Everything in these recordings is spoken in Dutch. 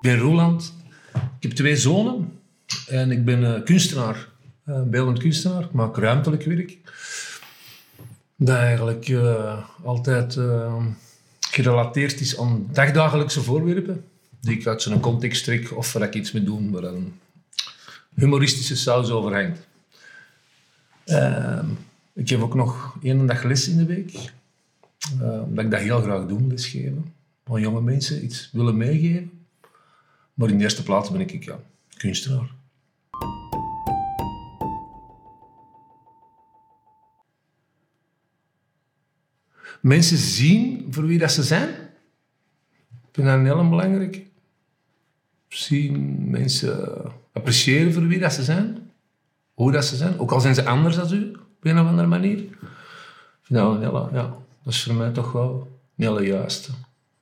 ben Roland. Ik heb twee zonen en ik ben uh, kunstenaar, uh, beeldend kunstenaar. Ik maak ruimtelijk werk. Dat eigenlijk uh, altijd gerelateerd is aan dagdagelijkse voorwerpen die ik uit zo'n context trek of waar ik iets mee doe waar een humoristische saus overhangt. Ehm, ik heb ook nog één dag les in de week, omdat ik dat heel graag doe, lesgeven. Aan jonge mensen iets willen meegeven. Maar in de eerste plaats ben ik ja, kunstenaar. Mensen zien voor wie dat ze zijn. Ik vind dat een heel belangrijk. Zien mensen appreciëren voor wie dat ze zijn. Hoe dat ze zijn. Ook al zijn ze anders dan u, op een of andere manier. Vind dat ja, dat is voor mij toch wel een hele juiste.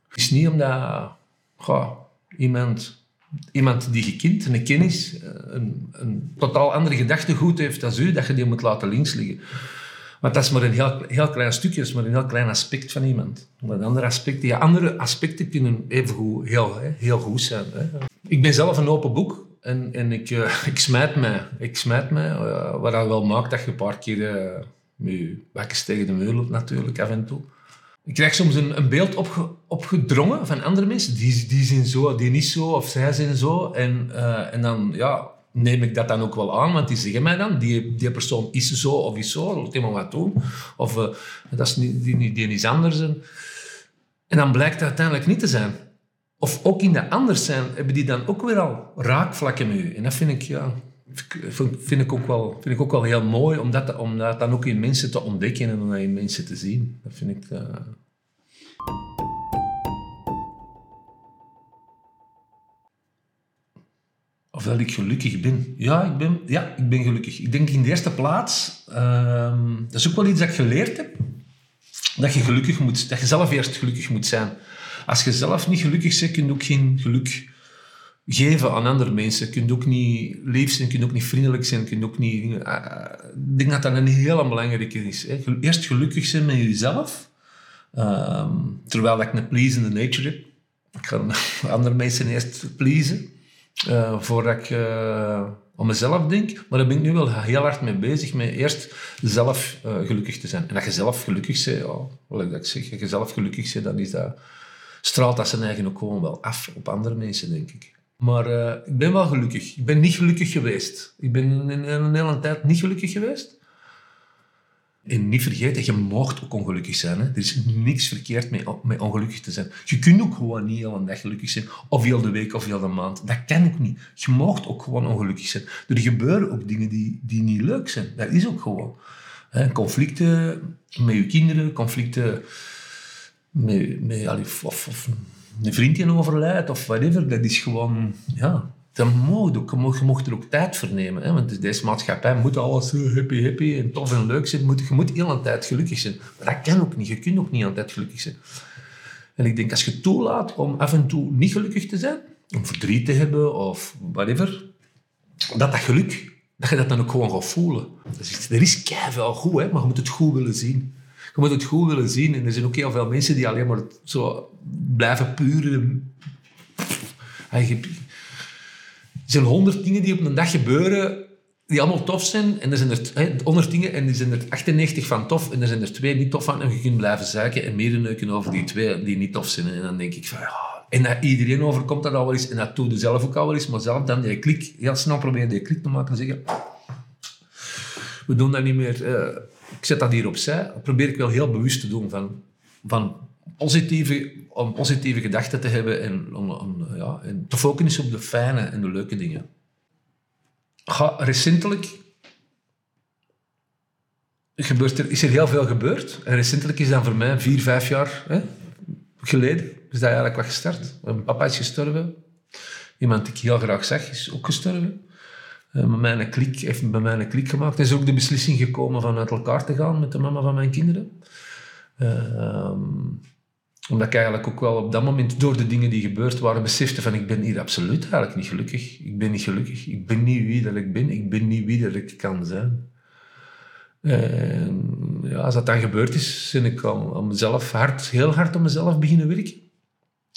Het is niet omdat goh, iemand iemand die je kent, een kennis, eh, een, een totaal andere gedachtegoed heeft dan u, dat je die moet laten links liggen. Want dat is maar een heel, klein stukje, is maar een heel klein aspect van iemand. Maar andere aspecten, ja, andere aspecten kunnen even goed, heel, heel goed zijn. Ik ben zelf een open boek en, en ik, uh, ik smijt mij. Ik smijt mij, uh, wat dat wel maakt dat je een paar keer uh, met je tegen de muur loopt natuurlijk, af en toe. Ik krijg soms een, een beeld opge, opgedrongen van andere mensen. Die, die zijn zo, die niet zo, of zij zijn zo. En, uh, en dan ja, neem ik dat dan ook wel aan, want die zeggen mij dan, die, die persoon is zo of is zo, laat iemand wat doen. Of uh, dat is niet, die, die anders. En, en dan blijkt het uiteindelijk niet te zijn. Of ook in dat anders zijn, hebben die dan ook weer al raakvlakken met u. En dat vind ik, ja, vind ik ook wel, vind ik ook wel heel mooi om dat, om dat dan ook in mensen te ontdekken en in mensen te zien. Dat vind ik... Uh... Of dat ik gelukkig ben. Ja ik ben, ja, ik ben gelukkig. Ik denk in de eerste plaats, uh, dat is ook wel iets dat ik geleerd heb, dat je, gelukkig moet, dat je zelf eerst gelukkig moet zijn. Als je zelf niet gelukkig bent, kun je ook geen geluk geven aan andere mensen. Je kunt ook niet lief zijn, je kunt ook niet vriendelijk zijn, je kunt ook niet... Uh, ik denk dat dat een heel belangrijke is. Hè. Eerst gelukkig zijn met jezelf, um, terwijl ik een pleasende nature heb. Ik ga andere mensen eerst pleasen, uh, voordat ik uh, aan mezelf denk. Maar daar ben ik nu wel heel hard mee bezig, met eerst zelf gelukkig te zijn. En dat je zelf gelukkig bent, ja, wat ik dat zeg, als je zelf gelukkig bent, dan is dat, straalt dat zijn eigen ook gewoon wel af op andere mensen, denk ik. Maar uh, ik ben wel gelukkig. Ik ben niet gelukkig geweest. Ik ben in, een hele tijd niet gelukkig geweest. En niet vergeten, je mag ook ongelukkig zijn. Hè? Er is niks verkeerd mee, met ongelukkig te zijn. Je kunt ook gewoon niet heel een dag gelukkig zijn. Of heel de week of heel de maand. Dat kan ook niet. Je mag ook gewoon ongelukkig zijn. Er gebeuren ook dingen die, die niet leuk zijn. Dat is ook gewoon. Hè? Conflicten met je kinderen, conflicten met, met of een vriendje overlijdt of whatever, dat is gewoon, ja, dat. Je mocht er ook tijd voor nemen. Hè? Want deze maatschappij moet alles zo happy, happy en tof en leuk zijn. Je moet heel een tijd gelukkig zijn. Maar dat kan ook niet. Je kunt ook niet altijd gelukkig zijn. En ik denk, als je toelaat om af en toe niet gelukkig te zijn, om verdriet te hebben of whatever, dat dat geluk, dat je dat dan ook gewoon gaat voelen. Dus er is keihard goed, hè? maar je moet het goed willen zien je moet het goed willen zien. En er zijn ook heel veel mensen die alleen maar zo blijven puren. Er zijn honderd dingen die op een dag gebeuren die allemaal tof zijn. En er zijn er honderd dingen en er zijn er 98 van tof. En er zijn er twee niet tof van. En je kunt blijven zeiken en mederneuken over die twee die niet tof zijn. En dan denk ik van ja... En dat iedereen overkomt dat al wel eens. En dat doe je zelf ook al wel eens. Maar zelf dan die klik, heel snel proberen die klik te maken en zeggen... We doen dat niet meer... Uh, ik zet dat hier opzij, dat probeer ik wel heel bewust te doen. Van, van positieve, om positieve gedachten te hebben en, om, ja, en te focussen op de fijne en de leuke dingen. Recentelijk gebeurt er, is er heel veel gebeurd. En recentelijk is dan voor mij vier, vijf jaar hè, geleden is dat eigenlijk wat gestart. Mijn papa is gestorven. Iemand die ik heel graag zag is ook gestorven. Uh, met mij een klik, heeft bij mij een klik gemaakt. Er is ook de beslissing gekomen van uit elkaar te gaan met de mama van mijn kinderen. Uh, omdat ik eigenlijk ook wel op dat moment, door de dingen die gebeurd waren, besefte van ik ben hier absoluut eigenlijk niet gelukkig. Ik ben niet gelukkig. Ik ben niet wie dat ik ben. Ik ben niet wie dat ik kan zijn. En ja, als dat dan gebeurd is, ben ik al, mezelf hard, heel hard om mezelf beginnen werken.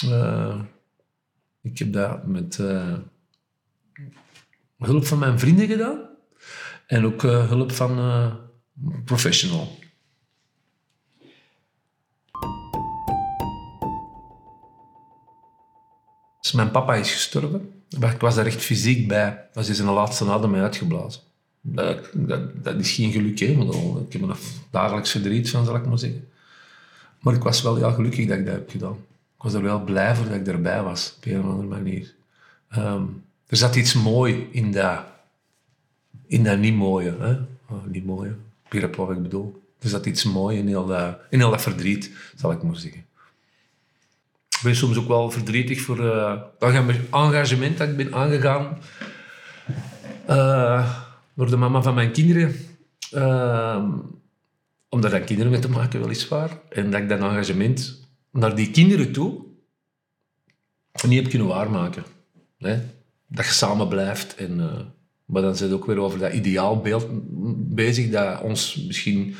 Uh, Ik heb dat met uh, hulp van mijn vrienden gedaan. En ook uh, hulp van uh, professional. Dus mijn papa is gestorven. Ik was daar echt fysiek bij. Dat is zijn laatste adem uitgeblazen. Dat, dat, is geen geluk, hè. Ik heb er dagelijks verdriet van, zal ik maar zeggen. Maar ik was wel ja, gelukkig dat ik dat heb gedaan. Ik was er wel blij voor dat ik erbij was, op een of andere manier. Ehm, er zat iets mooi in dat, in dat niet mooie. Hè? Oh, niet mooie, begrijp wat ik bedoel. Er zat iets moois in heel, dat, in heel dat verdriet, zal ik maar zeggen. Ik ben soms ook wel verdrietig voor uh, het engagement dat ik ben aangegaan uh, door de mama van mijn kinderen. Om daar dan kinderen mee te maken, weliswaar. En dat ik dat engagement naar die kinderen toe niet heb kunnen waarmaken. Dat je samen blijft. En, uh, maar dan zit het ook weer over dat ideaalbeeld bezig dat ons misschien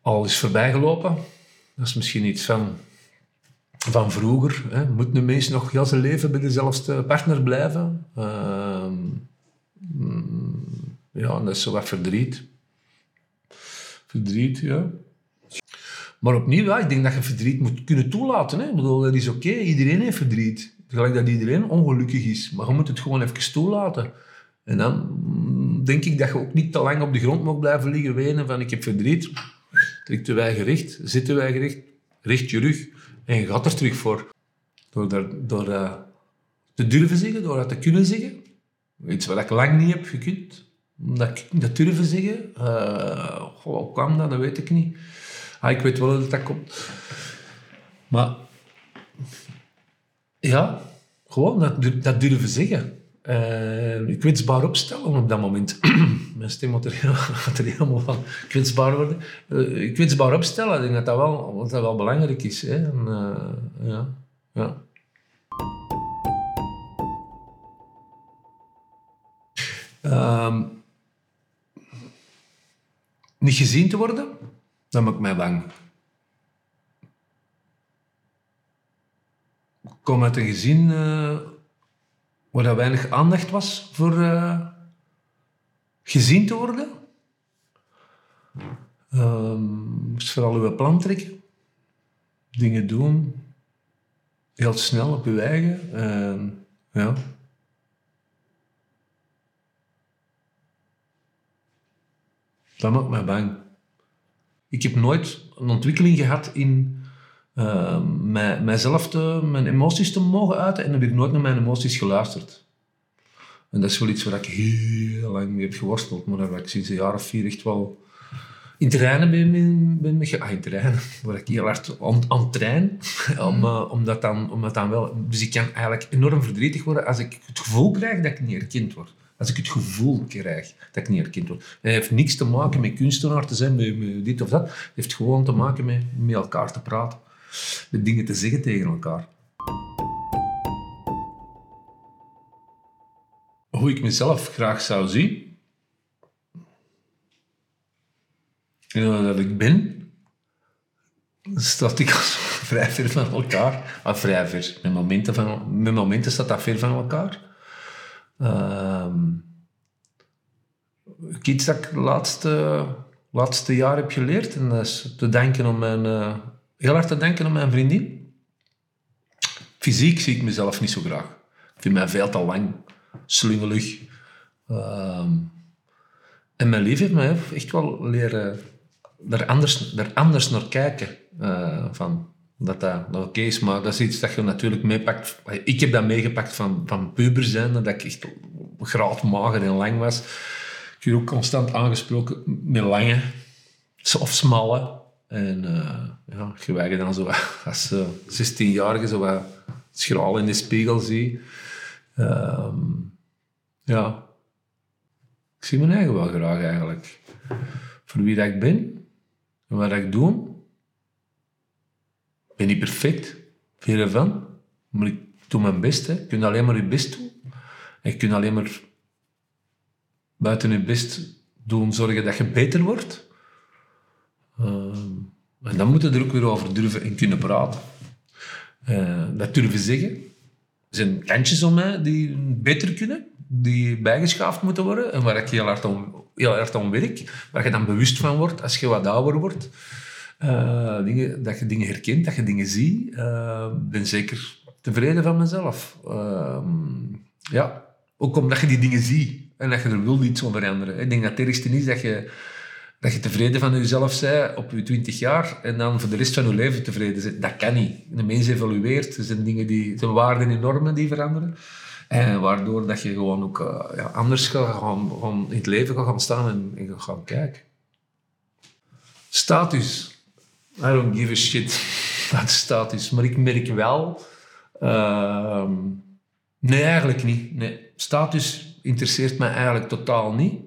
al is voorbijgelopen. Dat is misschien iets van, van vroeger. Hè? Moet een mens nog heel zijn leven bij dezelfde partner blijven? Uh, ja, dat is zo wat verdriet. Verdriet, ja. Maar opnieuw, ja, ik denk dat je verdriet moet kunnen toelaten. Hè. Ik bedoel, dat is oké, iedereen heeft verdriet. Gelijk dat iedereen ongelukkig is. Maar je moet het gewoon even toelaten. En dan denk ik dat je ook niet te lang op de grond mag blijven liggen wenen van ik heb verdriet. Trek wij gericht, zitten wij gericht, richt je rug en je gaat er terug voor. Door, door dat te durven zeggen, door dat te kunnen zeggen. Iets wat ik lang niet heb gekund. Dat dat durven zeggen. Uh, hoe kwam dat? Dat weet ik niet. Ah, ik weet wel dat dat komt. Maar ja, gewoon dat, dat durven zeggen. Uh, je kwetsbaar opstellen op dat moment. Mijn stem moet er, helemaal van kwetsbaar worden. Uh, kwetsbaar opstellen, ik denk dat dat wel, dat wel belangrijk is. Hè. En, uh, ja, ja. Um, niet gezien te worden, dan maak ik mij bang. Kom uit een gezin uh, waar er weinig aandacht was voor uh, gezien te worden. Moest vooral uw plan trekken. Dingen doen. Heel snel op uw eigen. Uh, ja. Dat maakt mij bang. Ik heb nooit een ontwikkeling gehad in uh, mij, mijzelf te, mijn emoties te mogen uiten en heb ik nooit naar mijn emoties geluisterd. En dat is wel iets waar ik heel lang mee heb geworsteld, maar waar ik sinds een jaar of vier echt wel in terreinen ben, ben, ben mee ah, in terreinen, waar ik heel hard aan, aan het trainen, om, uh, om, dat dan, om dat dan wel... Dus ik kan eigenlijk enorm verdrietig worden als ik het gevoel krijg dat ik niet erkend word. Als ik het gevoel krijg dat ik niet erkend word. Het heeft niks te maken met kunstenaar te zijn, met, dit of dat. Het heeft gewoon te maken met met elkaar te praten. Met dingen te zeggen tegen elkaar. Hoe ik mezelf graag zou zien. En dat ik ben. Staat ik vrij ver van elkaar. Ah, vrij ver. Met momenten, van, momenten staat dat ver van elkaar. Uh, iets dat ik de laatste, laatste jaar heb geleerd. En dat is te denken om mijn, uh, heel hard te denken om mijn vriendin. Fysiek zie ik mezelf niet zo graag. Ik vind mij veel te lang, slungelig. Uh, en mijn lief heeft mij echt wel leren er anders, er anders naar kijken. Uh, van, dat dat, dat oké is. Maar dat is iets dat je natuurlijk meepakt. Ik heb dat meegepakt van, van puber zijn, dat ik echt graad mager en lang was. Ik werd ook constant aangesproken met lange of smalle. En uh, ja, je dan zo als uh, 16-jarige zo wat schraal in de spiegel zie. Uh, ja, ik zie mijn eigen wel graag eigenlijk. Voor wie dat ik ben en wat ik doe ben niet perfect, verre van. Maar ik doe mijn best. Hè. Je kunt alleen maar je best doen. En je kunt alleen maar buiten je best doen zorgen dat je beter wordt. Uh, en dan moeten we er ook weer over durven en kunnen praten. Uh, dat durven zeggen. zijn kantjes om mij die beter kunnen, die bijgeschaafd moeten worden en waar ik heel hard om, om werk, waar je dan bewust van wordt als je wat ouder wordt. Uh, dingen, dat je dingen herkent, dat je dingen ziet. Uh, ik ben zeker tevreden van mezelf. Uh, ja, ook omdat je die dingen ziet en dat je er wil iets van veranderen. Ik denk dat het ergste is dat je, dat je tevreden van jezelf bent op je twintig jaar en dan voor de rest van je leven tevreden bent. Dat kan niet. De mens evolueert. Er zijn dingen die, zijn waarden en normen die veranderen. En waardoor dat je gewoon ook uh, ja, anders gaat gaan, gaan, in het leven gaat gaan staan en, en gaan kijken. Status. I don't give a shit. Dat status. Maar ik merk wel... Uh, nee, eigenlijk niet. Nee. Status interesseert mij eigenlijk totaal niet.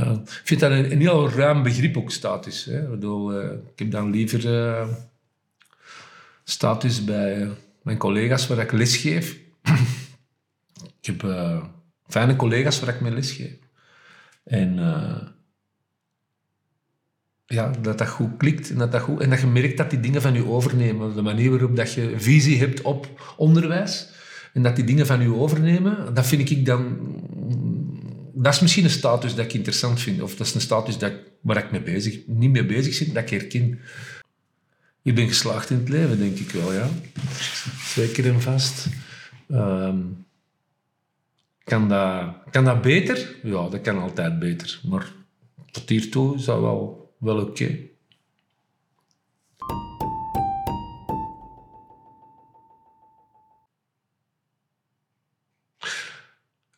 Uh, ik vind dat een, heel ruim begrip ook, status. Hè. Ik, bedoel, uh, ik heb dan liever uh, status bij mijn collega's waar ik les geef. ik heb fijne collega's waar ik mee les geef. En ja, dat dat goed klikt en dat, dat goed, en dat je merkt dat die dingen van je overnemen. De manier waarop dat je visie hebt op onderwijs en dat die dingen van je overnemen, dat vind ik dan... Dat is misschien een status dat ik interessant vind. Of dat is een status dat, waar ik mee bezig, niet mee bezig ben, dat ik herken. Ik ben geslaagd in het leven, denk ik wel, ja. Zeker en vast. Um, kan, dat, kan dat beter? Ja, dat kan altijd beter. Maar tot hiertoe is dat wel wel oké.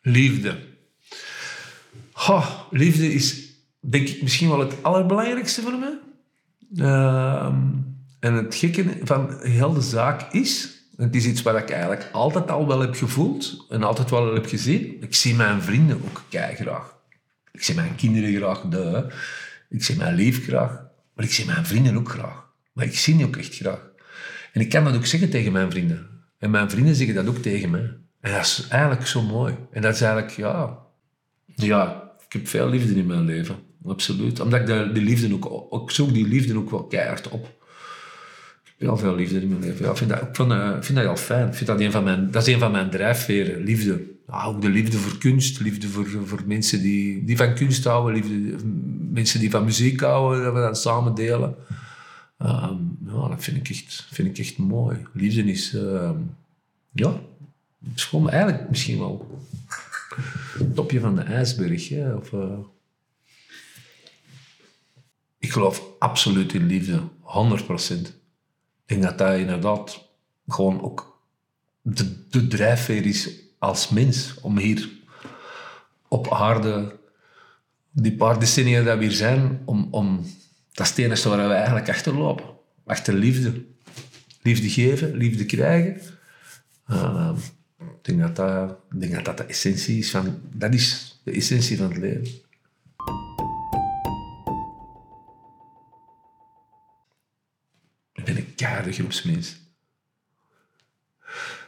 Liefde. Liefde is, denk ik, misschien wel het allerbelangrijkste voor mij. Uh, en het gekke van heel de zaak is, het is iets wat ik eigenlijk altijd al wel heb gevoeld en altijd wel heb gezien. Ik zie mijn vrienden ook kei graag. Ik zie mijn kinderen graag. De, ik zie mijn lief graag, maar ik zie mijn vrienden ook graag. Maar ik zie die ook echt graag. En ik kan dat ook zeggen tegen mijn vrienden. En mijn vrienden zeggen dat ook tegen mij. En dat is eigenlijk zo mooi. En dat is eigenlijk, ja... Ja, ik heb veel liefde in mijn leven. Absoluut. Omdat ik de, die liefde ook... Ik zoek die liefde ook wel keihard op. Ik heb heel veel liefde in mijn leven. Ja, ik vind dat, ik vind, heel fijn. Dat, is een van mijn drijfveren. Liefde. Ja, ook de liefde voor kunst. Liefde voor, voor mensen die, die van kunst houden. Liefde, mensen die van muziek houden. Dat we dat samen delen. Ja, dat vind ik echt, vind ik echt mooi. Liefde is... Uh, ja, is eigenlijk misschien wel topje van de ijsberg. Hè? Of, uh... Ik geloof absoluut in liefde, 100%. Ik denk dat dat inderdaad gewoon ook de, drijfveer is als mens om hier op aarde, die paar decennia dat we hier zijn, om, om dat is waar we eigenlijk achterlopen. Achter liefde. Liefde geven, liefde krijgen. Uh, ik denk dat dat, de essentie is van... Dat is de essentie van het leven. Ik ben een keiharde groepsmens.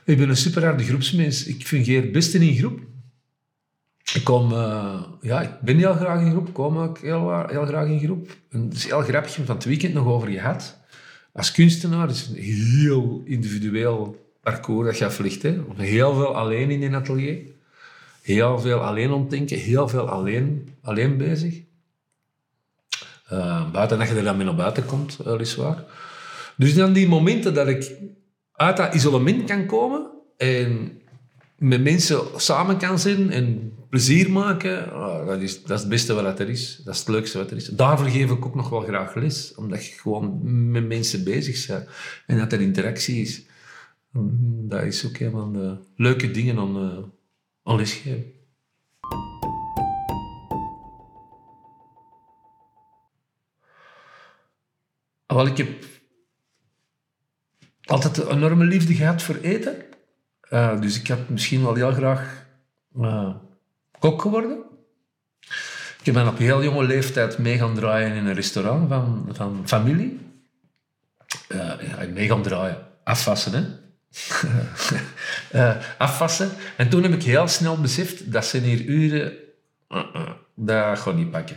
Ik ben een superharde groepsmens. Ik fungeer het beste in groep. Ik kom... Uh, ja, ik ben heel graag in groep. Kom ook heel, heel graag in groep. En het is heel grappig. van het weekend nog over gehad. Als kunstenaar is het heel individueel parcours dat je aflegt. Hè. Heel veel alleen in een atelier. Heel veel alleen ontdenken. Heel veel alleen, alleen bezig. Uh, buiten dat je er dan mee naar buiten komt, weliswaar. Dus dan die momenten dat ik uit dat isolement kan komen en met mensen samen kan zijn en plezier maken, oh, dat, is, dat is het beste wat er is. Dat is het leukste wat er is. Daarvoor geef ik ook nog wel graag les, omdat je gewoon met mensen bezig bent en dat er interactie is. Mm, dat is ook een van de leuke dingen uh, aan lesgeven. Wel, ik heb altijd een enorme liefde gehad voor eten. Uh, dus ik had misschien wel heel graag uh, kok geworden. Ik ben op heel jonge leeftijd mee gaan draaien in een restaurant van, van familie. Uh, mee gaan draaien. Afwassen, hè uh, afwassen. En toen heb ik heel snel beseft, dat zijn hier uren, uh, uh, dat gaat niet pakken.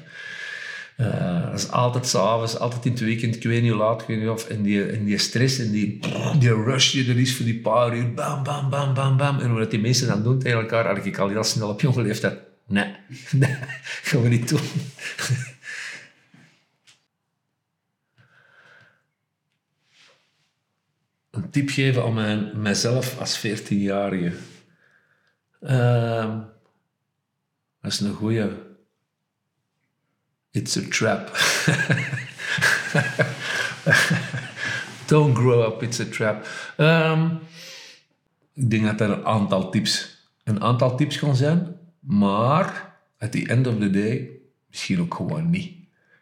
Dat is altijd s'avonds, altijd in het weekend, ik weet niet hoe laat, weet niet of. En die, en die stress en die, die rush die er is voor die paar uur, bam, bam, bam, bam, bam. En wat die mensen dan doen tegen elkaar, had ik al heel snel op jonge leeftijd, nee, nee, gaan we niet doen. Een tip geven aan mijn, mijzelf als 14-jarige. Uh, dat is een goeie. It's a trap. Don't grow up, it's a trap. Um, ik denk dat er een aantal tips, een aantal tips gaan zijn, maar at the end of the day misschien ook gewoon niet.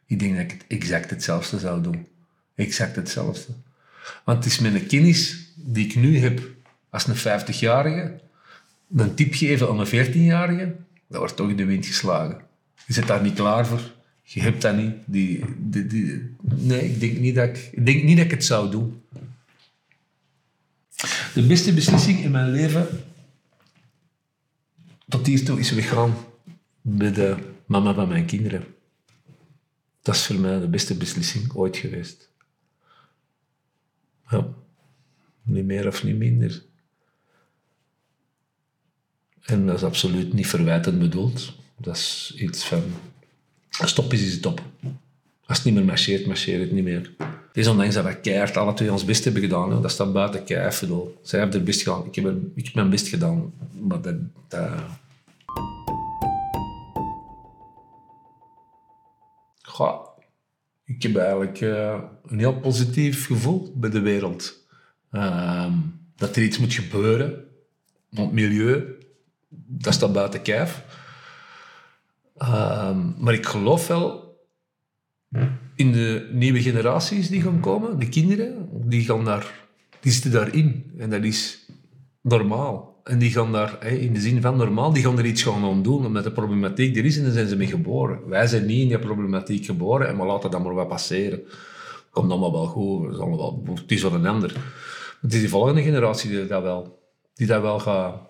Ik denk dat ik het exact hetzelfde zou doen. Exact hetzelfde. Want het is mijn kennis die ik nu heb als een 50-jarige, een tip geven aan een 14-jarige, dat wordt toch in de wind geslagen. Je zit daar niet klaar voor. Je hebt dat niet. Die, die, nee, ik denk, niet dat ik, ik denk niet dat ik het zou doen. De beste beslissing in mijn leven tot hiertoe is weggaan bij de mama van mijn kinderen. Dat is voor mij de beste beslissing ooit geweest. Ja. Niet meer of niet minder. En dat is absoluut niet verwijtend bedoeld. Dat is iets van... Stop is, is stop. Als het niet meer marcheert, marcheert het niet meer. Het is ondanks dat we keihard alle twee ons best hebben gedaan. Dat staat buiten kijf. Zij hebben er best gedaan. Ik heb, ik heb mijn best gedaan. Maar dat... dat... Goh, ik heb eigenlijk uh, een heel positief gevoel bij de wereld. Uh, dat er iets moet gebeuren. Want milieu, dat staat buiten kijf. Uh, maar ik geloof wel in de nieuwe generaties die gaan komen, de kinderen, die, gaan daar, die zitten daarin. En dat is normaal. En die gaan daar, in de zin van normaal, die gaan er iets gaan aan doen, omdat de problematiek er is en dan zijn ze mee geboren. Wij zijn niet in die problematiek geboren en we laten dat maar wat passeren. Komt allemaal wel goed, het is, allemaal wel, een ander. Het is de volgende generatie die dat wel, die dat wel gaat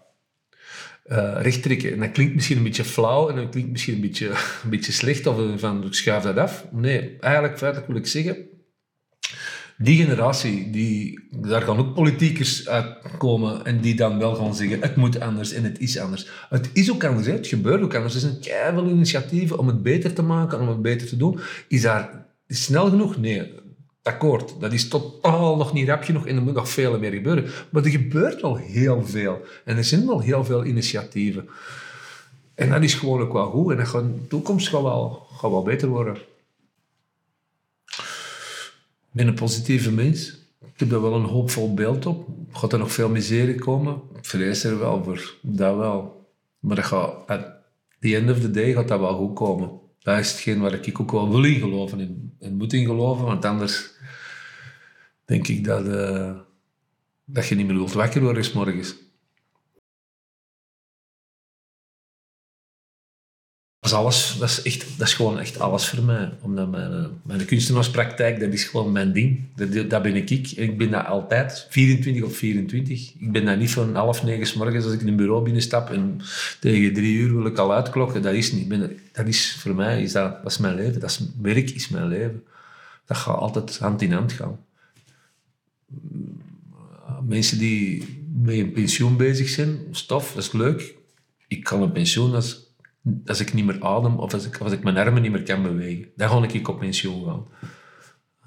uh, rechttrekken. En dat klinkt misschien een beetje flauw en dat klinkt misschien een beetje, een beetje slecht of van ik schuif dat af. Nee, eigenlijk feitelijk wil ik zeggen, die generatie, die, daar gaan ook politiekers uitkomen en die dan wel gaan zeggen, het moet anders en het is anders. Het is ook anders, het gebeurt ook anders. Er zijn keihard initiatieven om het beter te maken, om het beter te doen. Is daar snel genoeg? Nee, akkoord. Dat is totaal nog niet rap genoeg en er moet nog veel meer gebeuren. Maar er gebeurt wel heel veel. En er zijn wel heel veel initiatieven. En dat is gewoon ook wel goed. En de toekomst wel, gaat wel beter worden ben een positieve mens. Ik heb daar wel een hoopvol beeld op. Gaat er nog veel miserie komen? Ik vrees er wel voor. Dat wel. Maar dat gaat, at the end of the day gaat dat wel goed komen. Dat is hetgeen waar ik ook wel wil in geloven en, moet in geloven. Want anders denk ik dat, uh, dat je niet meer wilt wakker worden s morgens. Dat is alles. Dat is, echt, dat is gewoon echt alles voor mij. Omdat mijn, mijn kunstenaarspraktijk, dat is gewoon mijn ding. Dat, ben ik. Ik ben dat altijd. 24 of 24. Ik ben dat niet van half negen s morgens als ik in een bureau binnenstap en tegen drie uur wil ik al uitklokken. Dat is niet. Dat is voor mij, is dat, dat is mijn leven. Dat is, werk is mijn leven. Dat gaat altijd hand in hand gaan. Mensen die met een pensioen bezig zijn, stof, dat is leuk. Ik kan een pensioen als als ik niet meer adem of als ik, als ik mijn armen niet meer kan bewegen. Dan ga ik op pensioen gaan.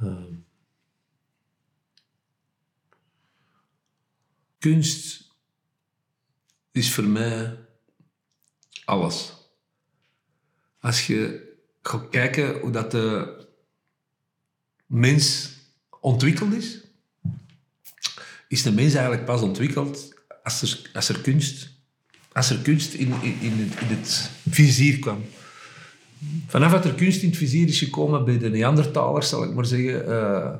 Uh, kunst is voor mij alles. Als je gaat kijken hoe dat de mens ontwikkeld is, is de mens eigenlijk pas ontwikkeld als er, als er kunst als er kunst in, in, in, het, in het vizier kwam. Vanaf dat er kunst in het vizier is gekomen bij de Neandertalers, zal ik maar zeggen, uh,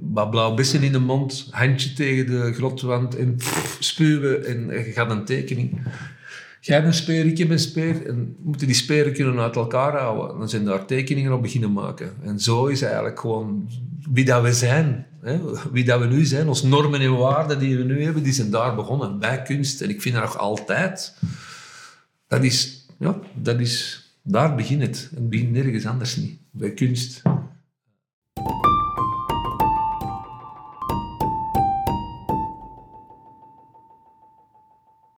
wat blauw bessen in de mond, handje tegen de grotwand en spuwen en gaat een tekening. Jij hebt een speer, ik heb een speer. En moeten die speren kunnen uit elkaar houden. Dan zijn daar tekeningen op beginnen maken. En zo is eigenlijk gewoon wie dat we zijn. Wie dat we nu zijn. Onze normen en waarden die we nu hebben, die zijn daar begonnen. Bij kunst. En ik vind dat nog altijd... Dat is... Ja, dat is Daar begint het. Het begint nergens anders niet. Bij kunst.